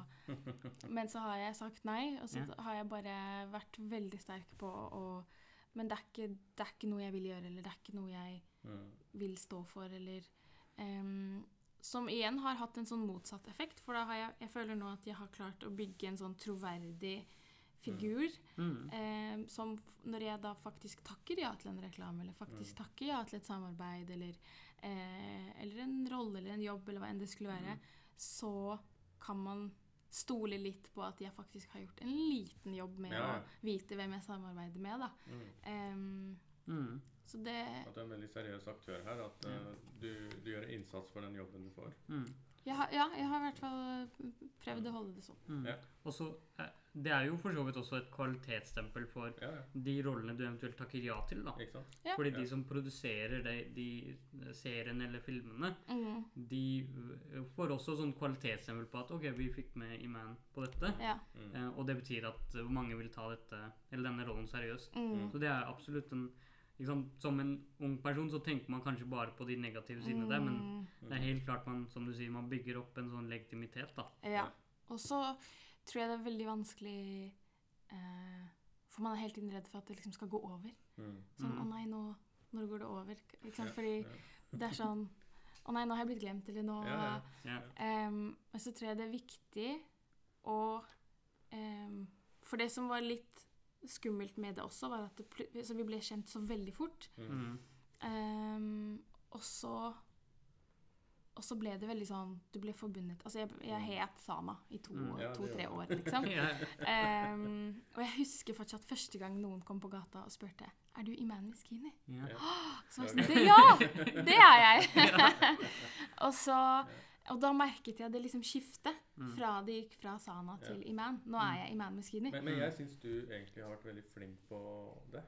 Men så har jeg sagt nei, og så har jeg bare vært veldig sterk på å Men det er, ikke, det er ikke noe jeg vil gjøre, eller det er ikke noe jeg Mm. vil stå for, eller um, Som igjen har hatt en sånn motsatt effekt, for da har jeg, jeg føler nå at jeg har klart å bygge en sånn troverdig figur. Mm. ehm, som når jeg da faktisk takker ja til en reklame, eller faktisk Mm. takker ja til et samarbeid, eller, eh, eller en rolle eller en jobb, eller hva enn det skulle være, Mm. så kan man stole litt på at jeg faktisk har gjort en liten jobb med Ja, å vite hvem jeg samarbeider med. da. Mm. Um, Mm. så det At du er en veldig seriøs aktør her. At uh, du, du gjør en innsats for den jobben du får. Mm. jeg har, Ja, jeg har i hvert fall prøvd å holde det sånn. Mm. Ja. Og så, eh, det er jo for så vidt også et kvalitetsstempel for Ja, ja. de rollene du eventuelt takker ja til. da. Ikke sant? Ja. Fordi Ja. de som produserer de, de seriene eller filmene, Mm, de øh, får også sånn kvalitetsstempel på at ok, vi fikk med Iman på dette. ja. Mm. Eh, og det betyr at mange vil ta dette, eller denne rollen seriøst. Mm, Så det er absolutt en liksom. Som en ung person så tenker man kanskje bare på de negative sidene der, men mm, det er helt klart man, som du sier, man bygger opp en sånn legitimitet, da. ja. Og så tror jeg det er veldig vanskelig eh, For man er hele tiden redd for at det liksom skal gå over. Mm. Sånn Mm. 'Å nei, nå Når går det over?' Ikke sant? Ja, Fordi ja. det er sånn 'Å nei, nå har jeg blitt glemt', eller nå Ja, ja. Ja. Em, Men så tror jeg det er viktig å um, For det som var litt skummelt med det også, var at det, pl- så vi ble kjent så veldig fort. Mm. Um, og så og så ble det veldig sånn Du ble forbundet Altså, jeg, jeg het Sama i Mm, ja, det to-tre år, liksom. Ja. Ehm, og jeg husker fortsatt første gang noen kom på gata og spurte Er du Iman Miskini. Ja. Så var jeg sånn, det, ja! Det er jeg! og så Og da merket jeg det liksom skiftet Mm. fra det gikk fra Sana Ja. til Iman. Nå er jeg Iman Miskini. Men, men jeg syns du egentlig har vært veldig flink på det.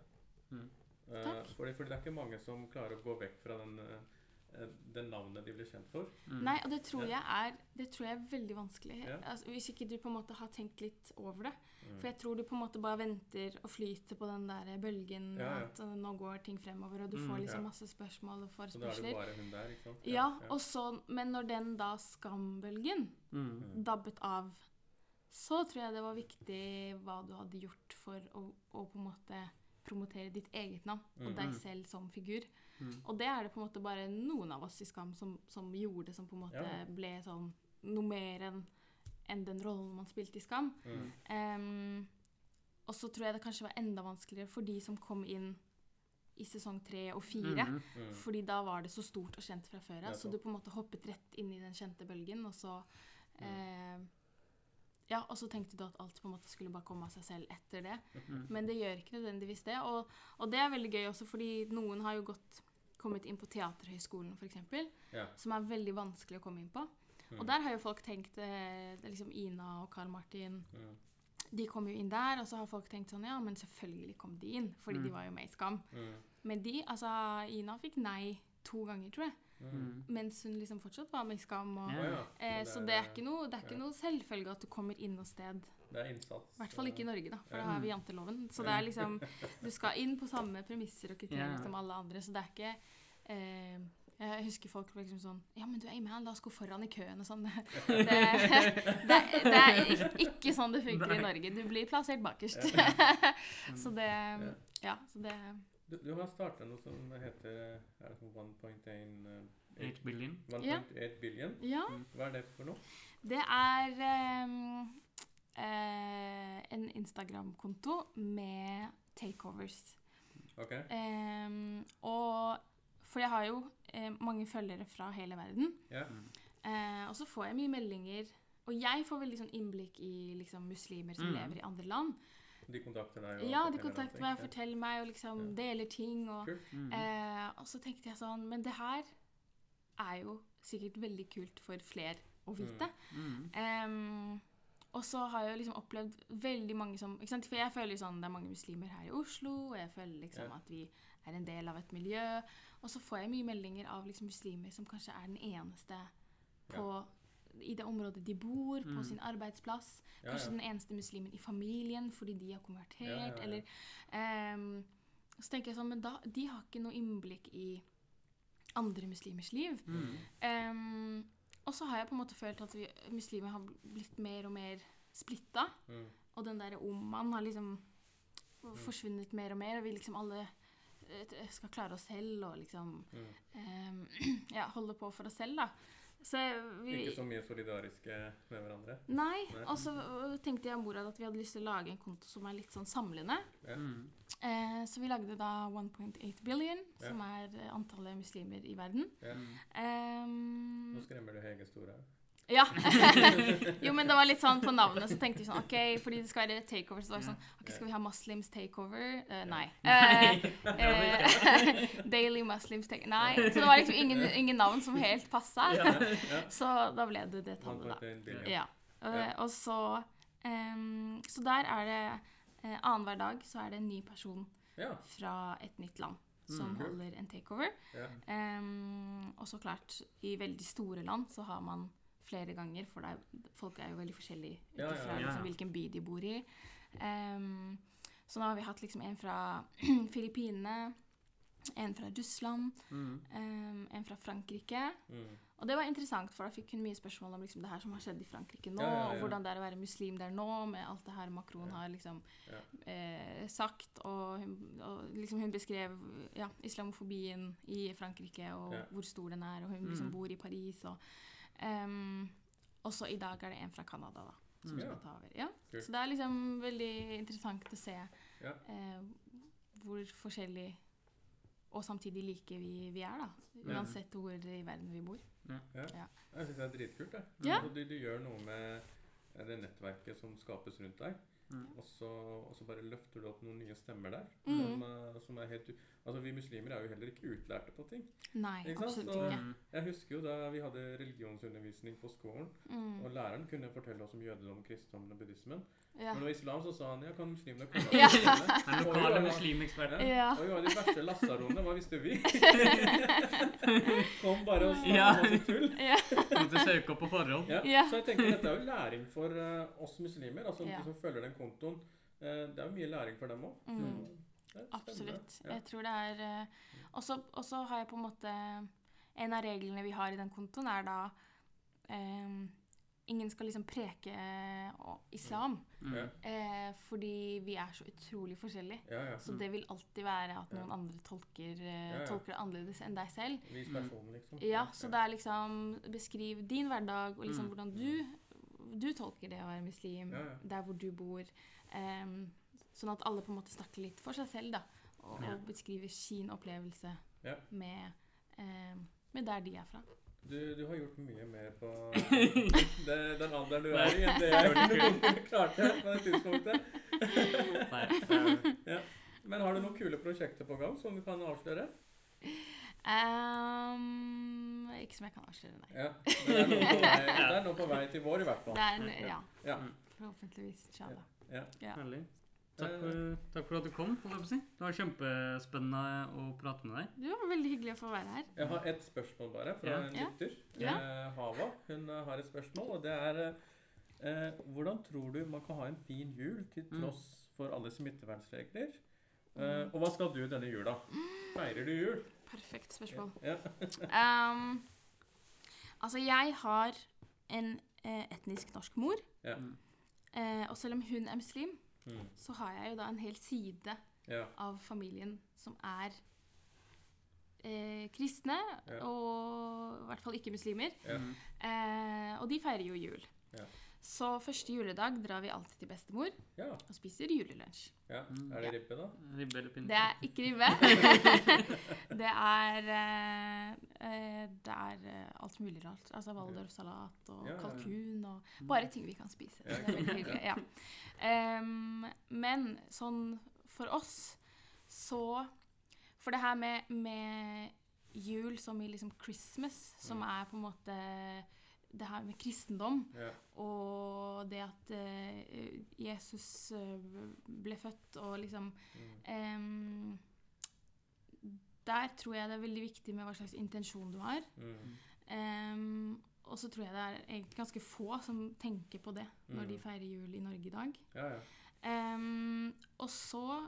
Mm. Uh, Takk. fordi, fordi det er ikke mange som klarer å gå vekk fra den, eh, det navnet de blir kjent for. Mm. Nei, og det tror Ja. jeg er Det tror jeg er veldig vanskelig. Ja. Altså, hvis ikke du på en måte har tenkt litt over det. Mm. For jeg tror du på en måte bare venter og flyter på den der bølgen. Ja, ja. At uh, nå går ting fremover, og du Mm, får liksom ja. masse spørsmål og Så da er det forespørsler. bare hun der, ikke sant? Ja, så, men når den da skambølgen Mm. dabbet av, så tror jeg det var viktig hva du hadde gjort for å, å på en måte promotere ditt eget navn og Mm. deg Mm. selv som figur. Mm. Og det er det på en måte bare noen av oss i Skam som, som gjorde, som på en måte Ja. ble sånn noe mer enn en den rollen man spilte i Skam. Mm. Um, og så tror jeg det kanskje var enda vanskeligere for de som kom inn i sesong tre og fire. Mm. Mm. Fordi da var det så stort og kjent fra før av. Så du på en måte hoppet rett inn i den kjente bølgen, og så Mm. eh, Ja, og så tenkte du at alt på en måte skulle bare komme av seg selv etter det. Mm. Men det gjør ikke nødvendigvis det. Og, og det er veldig gøy også, fordi noen har jo gått kommet inn på Teaterhøgskolen, f.eks., Ja. som er veldig vanskelig å komme inn på. Mm. Og der har jo folk tenkt eh, det er liksom Ina og Karl Martin ja. De kom jo inn der, og så har folk tenkt sånn Ja, men selvfølgelig kom de inn, fordi Mm. de var jo med i Skam. Mm. Men de, altså Ina fikk nei to ganger, tror jeg. Mm. Mens hun liksom fortsatt var med i Skam. Og, Ja. Ja. eh, Men så det er ikke noe, det er ikke ja. noe selvfølge at du kommer inn noe sted. Det er innsats. I hvert fall ikke i Norge, da, for Ja. da har vi janteloven. Så det er liksom Du skal inn på samme premisser og kriterier Ja. som alle andre, så det er ikke eh, jeg husker folk liksom sånn Ja, men du er man, la oss gå foran i køen og sånn. Det, det, det er ikke sånn det funker i Norge. Du blir plassert bakerst. så det Ja, så det Du, du har starta noe som heter er det sånn 1.1 eh, 8 billion. 1.8 billion. Ja. Hva er det for noe? Det er ehm, eh, en Instagram-konto med takeovers. Ok. Eh, og For jeg har jo eh, mange følgere fra hele verden. Ja. Eh, og så får jeg mye meldinger. Og jeg får veldig sånn innblikk i liksom, muslimer som Mm. lever i andre land. De kontakter deg? og Ja, de kontakter meg og forteller meg og liksom Ja. deler ting. Og. Mm. eh, og så tenkte jeg sånn Men det her er jo sikkert veldig kult for flere å vite. Mm. Ehm, og så har jeg liksom opplevd veldig mange som ikke sant? For jeg føler sånn det er mange muslimer her i Oslo, og jeg føler liksom Ja. at vi er en del av et miljø. Og så får jeg mye meldinger av liksom muslimer som kanskje er den eneste på, i det området de bor, på Mm. sin arbeidsplass. Ja, Kanskje ja. den eneste muslimen i familien fordi de har konvertert, Ja, ja, ja. eller um, Så tenker jeg sånn, men da, de har ikke noe innblikk i andre muslimers liv. Mm. Ehm, og så har jeg på en måte følt at vi muslimer har blitt mer og mer splitta. Mm. Og den derre om-man har liksom forsvunnet mer og mer, og vi liksom alle eh, skal klare oss selv og liksom Mm. ehm, ja, holde på for oss selv, da. Så vi Ikke så mye solidariske med hverandre? Nei. Nei. Og så tenkte jeg og Morad at vi hadde lyst til å lage en konto som er litt sånn samlende. Ja. Mm. Eh, så vi lagde da 1.8 billion, Ja. som er eh, antallet muslimer i verden. Ja. Ehm, Nå skremmer du Hege Store. Ja. jo, men det var litt sånn på navnet, så tenkte vi sånn OK, fordi det skal være takeover, så var det sånn OK, skal vi ha Muslims takeover? Uh, nei. Uh, uh, Daily Muslims takeover Nei. Så det var liksom ingen, ingen navn som helt passa. Så da ble det det tallet, da. Ja. Og så um, Så der er det uh, Annenhver dag så er det en ny person fra et nytt land som Mm. holder en takeover. ja. Em, og så klart, i veldig store land så har man flere ganger, for er, folk er jo veldig forskjellige ut ifra liksom, hvilken by de bor i. Um, så nå har vi hatt liksom en fra Filippinene, en fra Russland, Mm. um, en fra Frankrike. Mm. Og det var interessant, for da fikk hun mye spørsmål om liksom, det her som har skjedd i Frankrike nå, Ja, ja, ja. og hvordan det er å være muslim der nå, med alt det her Macron har liksom eh, sagt. Og, hun, og liksom hun beskrev ja, islamofobien i Frankrike, og hvor stor den er, og hun liksom Mm. bor i Paris. Og, em, og så i dag er det en fra Canada, da. som mm. skal ta over. Ja. Cool. Så det er liksom veldig interessant å se Ja. uh, hvor forskjellig og samtidig like vi, vi er, da. Uansett hvor i verden vi bor. Jeg syns det er dritkult. Ja. Du, du gjør noe med det nettverket som skapes rundt deg. Mm. Og så, og så bare løfter du opp noen nye stemmer der. Mm. Som, eh, som er helt Altså, Vi muslimer er jo heller ikke utlærte på ting. Nei, Ikke sant? absolutt Så- ikke. Jeg husker jo da vi hadde religionsundervisning på skolen, Mm. og læreren kunne fortelle oss om jødedom, kristendommen og buddhismen. Ja. Men når islam så sa han ja, kan muslimene komme Ja. Den lokale muslimeksperten. Ja. Og vi var de verste lasaroene, hva visste vi? Kom bare og snakket Ja. masse tull. Ja. Måtte søke opp på forhånd. Ja. Ja. Så jeg tenker dette er jo læring for uh, oss muslimer, altså Ja. de som følger den kontoen. Uh, det er jo mye læring for dem òg. Mm. Absolutt. Ja. Jeg tror det er eh, Og så har jeg på en måte En av reglene vi har i den kontoen, er da um, Ingen skal liksom preke islam. Mm. Ja. Eh, fordi vi er så utrolig forskjellige. Ja. Så det vil alltid være at noen andre tolker, eh, tolker det annerledes enn deg selv. Vis personen, liksom. Ja, så det er liksom Beskriv din hverdag og liksom Mm. hvordan du, du tolker det å være muslim der hvor du bor. Em, sånn at alle på en måte snakker litt for seg selv, da. Og, Ja. og beskriver sin opplevelse Ja. med, eh, med der de er fra. Du, du har gjort mye mer på det, den alderen du er i, enn det jeg klarte på det tidspunktet. ja. Men har du noen kule prosjekter på gang som du kan avsløre? Um, ikke som jeg kan avsløre, nei. Ja, det er noe på vei, det er noe på vei til vår, i hvert fall. Det er, ja, Ja. forhåpentligvis. Inshallah. ja. Ja. Takk for, takk for at du kom. Det var kjempespennende å prate med deg. Det var veldig hyggelig å få være her. Jeg har ett spørsmål bare fra Ja. en lytter. Ja. Eh, Hava hun eh, har et spørsmål, og det er eh, Hvordan tror du man kan ha en fin jul til Mm. tross for alle smittevernregler? Eh, og hva skal du denne jula? Feirer du jul? Perfekt spørsmål. Ja. Um, altså, jeg har en eh, etnisk norsk mor. Ja. Mm. Eh, og selv om hun er muslim, Mm. så har jeg jo da en hel side ja. av familien som er eh, kristne, Ja. og i hvert fall ikke muslimer. Ja. Mm. Eh, og de feirer jo jul. Ja. Så første juledag drar vi alltid til bestemor ja. og spiser julelunsj. ja. Mm. Er det ribbe, da? Ribbe eller pinne? Det er ikke ribbe. det er eh, eh, Det er eh, alt mulig rart. Altså Waldorfsalat og Ja, ja, ja. kalkun og Bare ting vi kan spise. Så Det er veldig hyggelig. Ja. Em, men sånn for oss så For det her med, med jul som i liksom Christmas, som Mm. er på en måte det her med kristendom, yeah. og det at uh, Jesus eh, ble født og liksom Mm. um, Der tror jeg det er veldig viktig med hva slags intensjon du har. Mm. Em, og så tror jeg det er egentlig ganske få som tenker på det når Mm. de feirer jul i Norge i dag. Ja, ja. Um, og så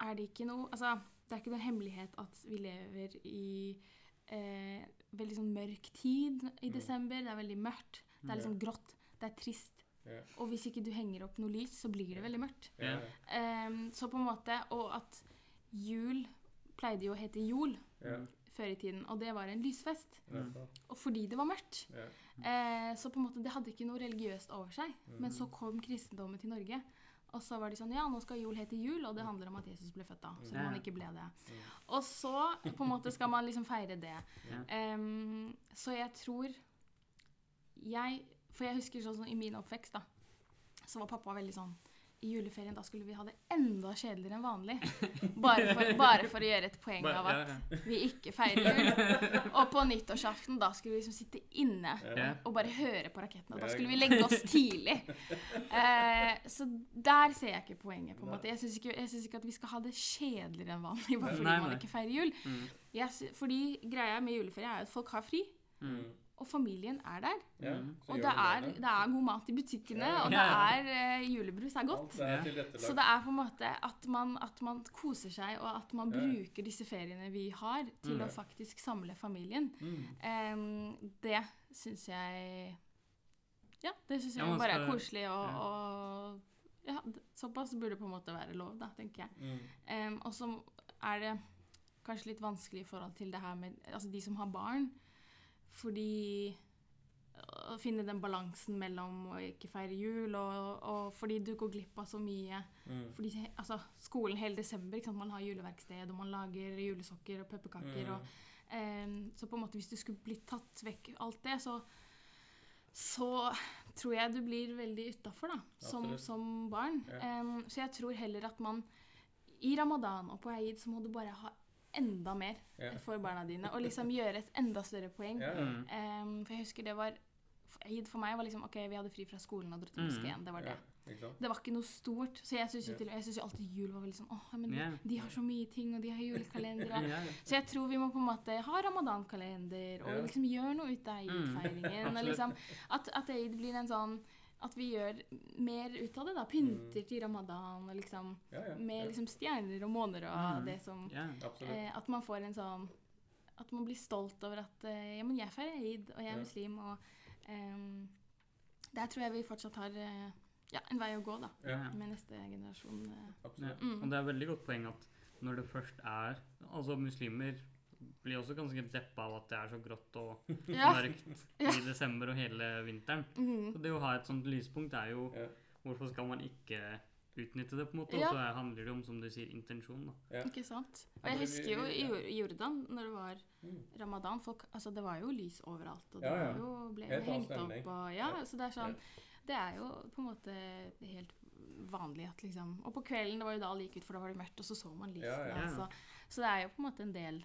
er det ikke noe Altså, det er ikke noen hemmelighet at vi lever i eh, veldig sånn mørk tid i Mm. desember. Det er veldig mørkt. Det er liksom grått. Det er trist. Yeah. Og hvis ikke du henger opp noe lys, så blir det veldig mørkt. Yeah. Um, så på en måte Og at jul pleide jo å hete jol Ja. Før i tiden, og det var en lysfest. Mm. Og fordi det var mørkt. Yeah. Eh, så på en måte det hadde ikke noe religiøst over seg. Men Mhm. så kom kristendommen til Norge. Og så var de sånn Ja, nå skal jul hete jul, og det handler om at Jesus ble født da. Selv om han ikke ble det. Mm. Og så på en måte skal man liksom feire det. Yeah. Um, så jeg tror Jeg For jeg husker sånn som i min oppvekst, da. Så var pappa veldig sånn I juleferien da skulle vi ha det enda kjedeligere enn vanlig. Bare for, bare for å gjøre et poeng av at vi ikke feirer jul. Og på nyttårsaften da skulle vi liksom sitte inne og bare høre på rakettene. Og da skulle vi legge oss tidlig. Eh, så der ser jeg ikke poenget. på en måte. Jeg syns ikke, ikke at vi skal ha det kjedeligere enn vanlig bare fordi man ikke feirer jul. Mm. Jeg, fordi greia med juleferie er jo at folk har fri, Mm. Og familien er der. Ja. Mm. Og det er, det. det er god mat i butikkene, Ja, og det er uh, julebrus er godt. Er Så det er på en måte at man, at man koser seg, og at man Ja. bruker disse feriene vi har, til Mm. å faktisk samle familien. Mm. Um, det syns jeg Ja, det syns jeg bare er koselig, og, ja. og ja, såpass burde det på en måte være lov, da, tenker jeg. Mm. Em, og så er det kanskje litt vanskelig i forhold til det her med altså de som har barn. Fordi å finne den balansen mellom å ikke feire jul, og, og fordi du går glipp av så mye. Mm. Fordi altså, skolen hele desember, ikke sant? man har juleverksted, og man lager julesokker og pepperkaker. Mm. Og, em, så på en måte hvis du skulle blitt tatt vekk alt det, så, så tror jeg du blir veldig utafor, som, som barn. Ja. Um, så jeg tror heller at man i ramadan og på eid så må du bare ha enda mer Ja. for barna dine, og liksom gjøre et enda større poeng. Ja, ja. Mm. For jeg husker det var Eid for meg var liksom OK, vi hadde fri fra skolen og dro til Mm. moskeen. Det var det. Ja. Det var ikke noe stort. Så jeg syns jo, jo alltid jul var veldig sånn åh, men Ja. de har så mye ting, og de har julekalendere. Så jeg tror vi må på en måte ha ramadan-kalender og liksom gjøre noe ut av Mm. eid-feiringen. og liksom, at, at eid blir en sånn At vi gjør mer ut av det. da, Pynter til ramadan og liksom Ja, ja. med ja. liksom stjerner og måner og Mm. det som. Eh, At man får en sånn At man blir stolt over at eh, ja, men jeg feirer eid, og jeg er Ja. muslim, og em, Der tror jeg vi fortsatt har eh, ja, en vei å gå, da. Ja, Med neste generasjon. eh. Ja. absolutt. Mm. Og det er veldig godt poeng at når det først er Altså, muslimer blir også ganske deppa av at det er så grått og Ja. mørkt Ja. i desember og hele vinteren. Mhm. Så det å ha et sånt lyspunkt er jo Ja. Hvorfor skal man ikke utnytte det, på en måte? Ja. Og så er- handler det om, som du sier, intensjon. da. Ja. Ikke sant? Og jeg husker jo i Jordan, når det var Mm. ramadan folk, altså Det var jo lys overalt, og det Ja, ja. jo, ble jo hengt opp. Og, ja. Så det er sånn Det er jo på en måte helt vanlig at liksom Og på kvelden, det var jo da alle gikk ut, for da var det mørkt, og så så man lysene. Ja, ja. Så, så det er jo på en måte en del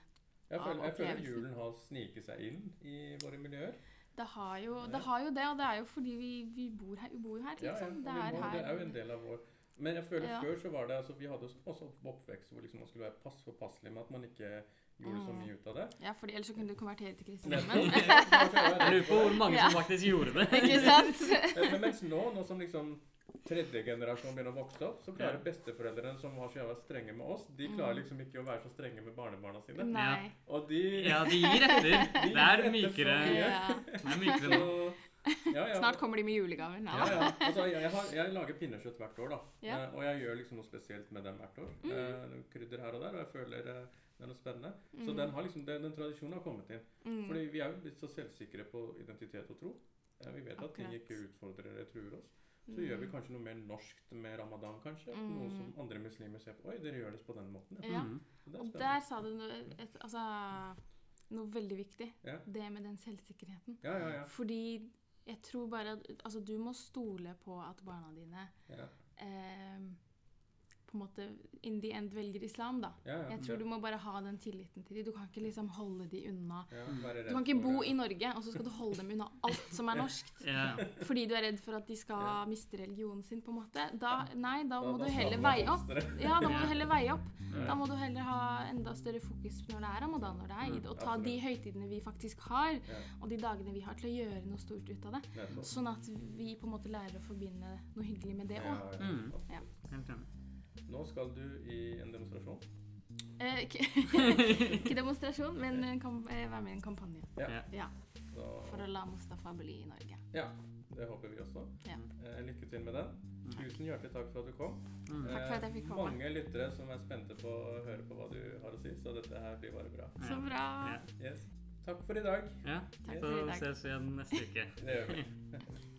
Jeg føler, jeg føler julen har sniket seg inn i våre miljøer. Det har jo det, har jo det og det er jo fordi vi, vi bor her. Vi bor jo her, Ja, ja. liksom. og Det er må, her. det er jo en del av vår Men jeg føler Ja. før så var det altså, Vi hadde også oppvekst hvor liksom man skulle være pass påpasselig med at man ikke gjorde så Mm. mye ut av det. Ja, fordi ellers så kunne du konvertere til kristendommen. Jeg lurer på hvor mange som faktisk gjorde det. Ikke sant? Men, men mens nå, nå som liksom tredje generasjon begynner å vokse opp, så klarer Ja. besteforeldrene som var så jævla strenge med oss, de Mm. klarer liksom ikke å være så strenge med barnebarna sine. Nei. Og de Ja, de gir etter. De Det er mykere. Ja. Det er mykere nå. Ja, ja. Snart kommer de med julegaver. Ja, ja. Altså, jeg, jeg, har, jeg lager pinnekjøtt hvert år, da. Ja. Eh, og jeg gjør liksom noe spesielt med dem hvert år. Mm. Eh, krydder her og der, og jeg føler eh, det er noe spennende. Så Mm. den, har liksom, den, den tradisjonen har kommet inn. Mm. Fordi vi er jo blitt så selvsikre på identitet og tro. Eh, vi vet at ting ikke utfordrer eller truer oss. Så Mm. gjør vi kanskje noe mer norskt med ramadan, kanskje. Mm. Noe som andre muslimer ser på. Oi, dere gjør det på den måten. Ja. Ja. Mm. Og der sa du noe, et, altså, noe veldig viktig. Ja. Det med den selvsikkerheten. Ja, ja, ja. Fordi jeg tror bare at altså, du må stole på at barna dine ja. eh, på en måte in the end velger islam, da. ja, ja. Jeg tror du må bare ha den tilliten til dem. Du kan ikke liksom holde dem unna. ja, Du kan ikke bo det. i Norge, og så skal du holde dem unna alt som er norskt. Ja. Fordi du er redd for at de skal Ja. miste religionen sin, på en måte. Da, nei, da må du heller veie opp. Ja, da må du heller veie opp. Ja. Da må du heller ha enda større fokus når det er ramadan, når det er id, og ta de høytidene vi faktisk har, og de dagene vi har til å gjøre noe stort ut av det. Sånn at vi på en måte lærer å forbinde noe hyggelig med det Ja, òg. ja. Mm. Ja. Helt enig. Nå skal du i en demonstrasjon. Eh, ikke, ikke demonstrasjon, men en eh, være med i en kampanje. Ja. Ja. Så, for å la Mustafa bli i Norge. ja, det håper vi også. Ja. Eh, lykke til med den. Tusen hjertelig takk for at du kom. Mm. Takk for at jeg fikk komme. Mange lyttere som er spente på å høre på hva du har å si, så dette her blir bare bra. Så bra. Ja. Yes. Takk for i dag. Ja. Takk Så for i dag. ses vi igjen neste uke. Det gjør vi.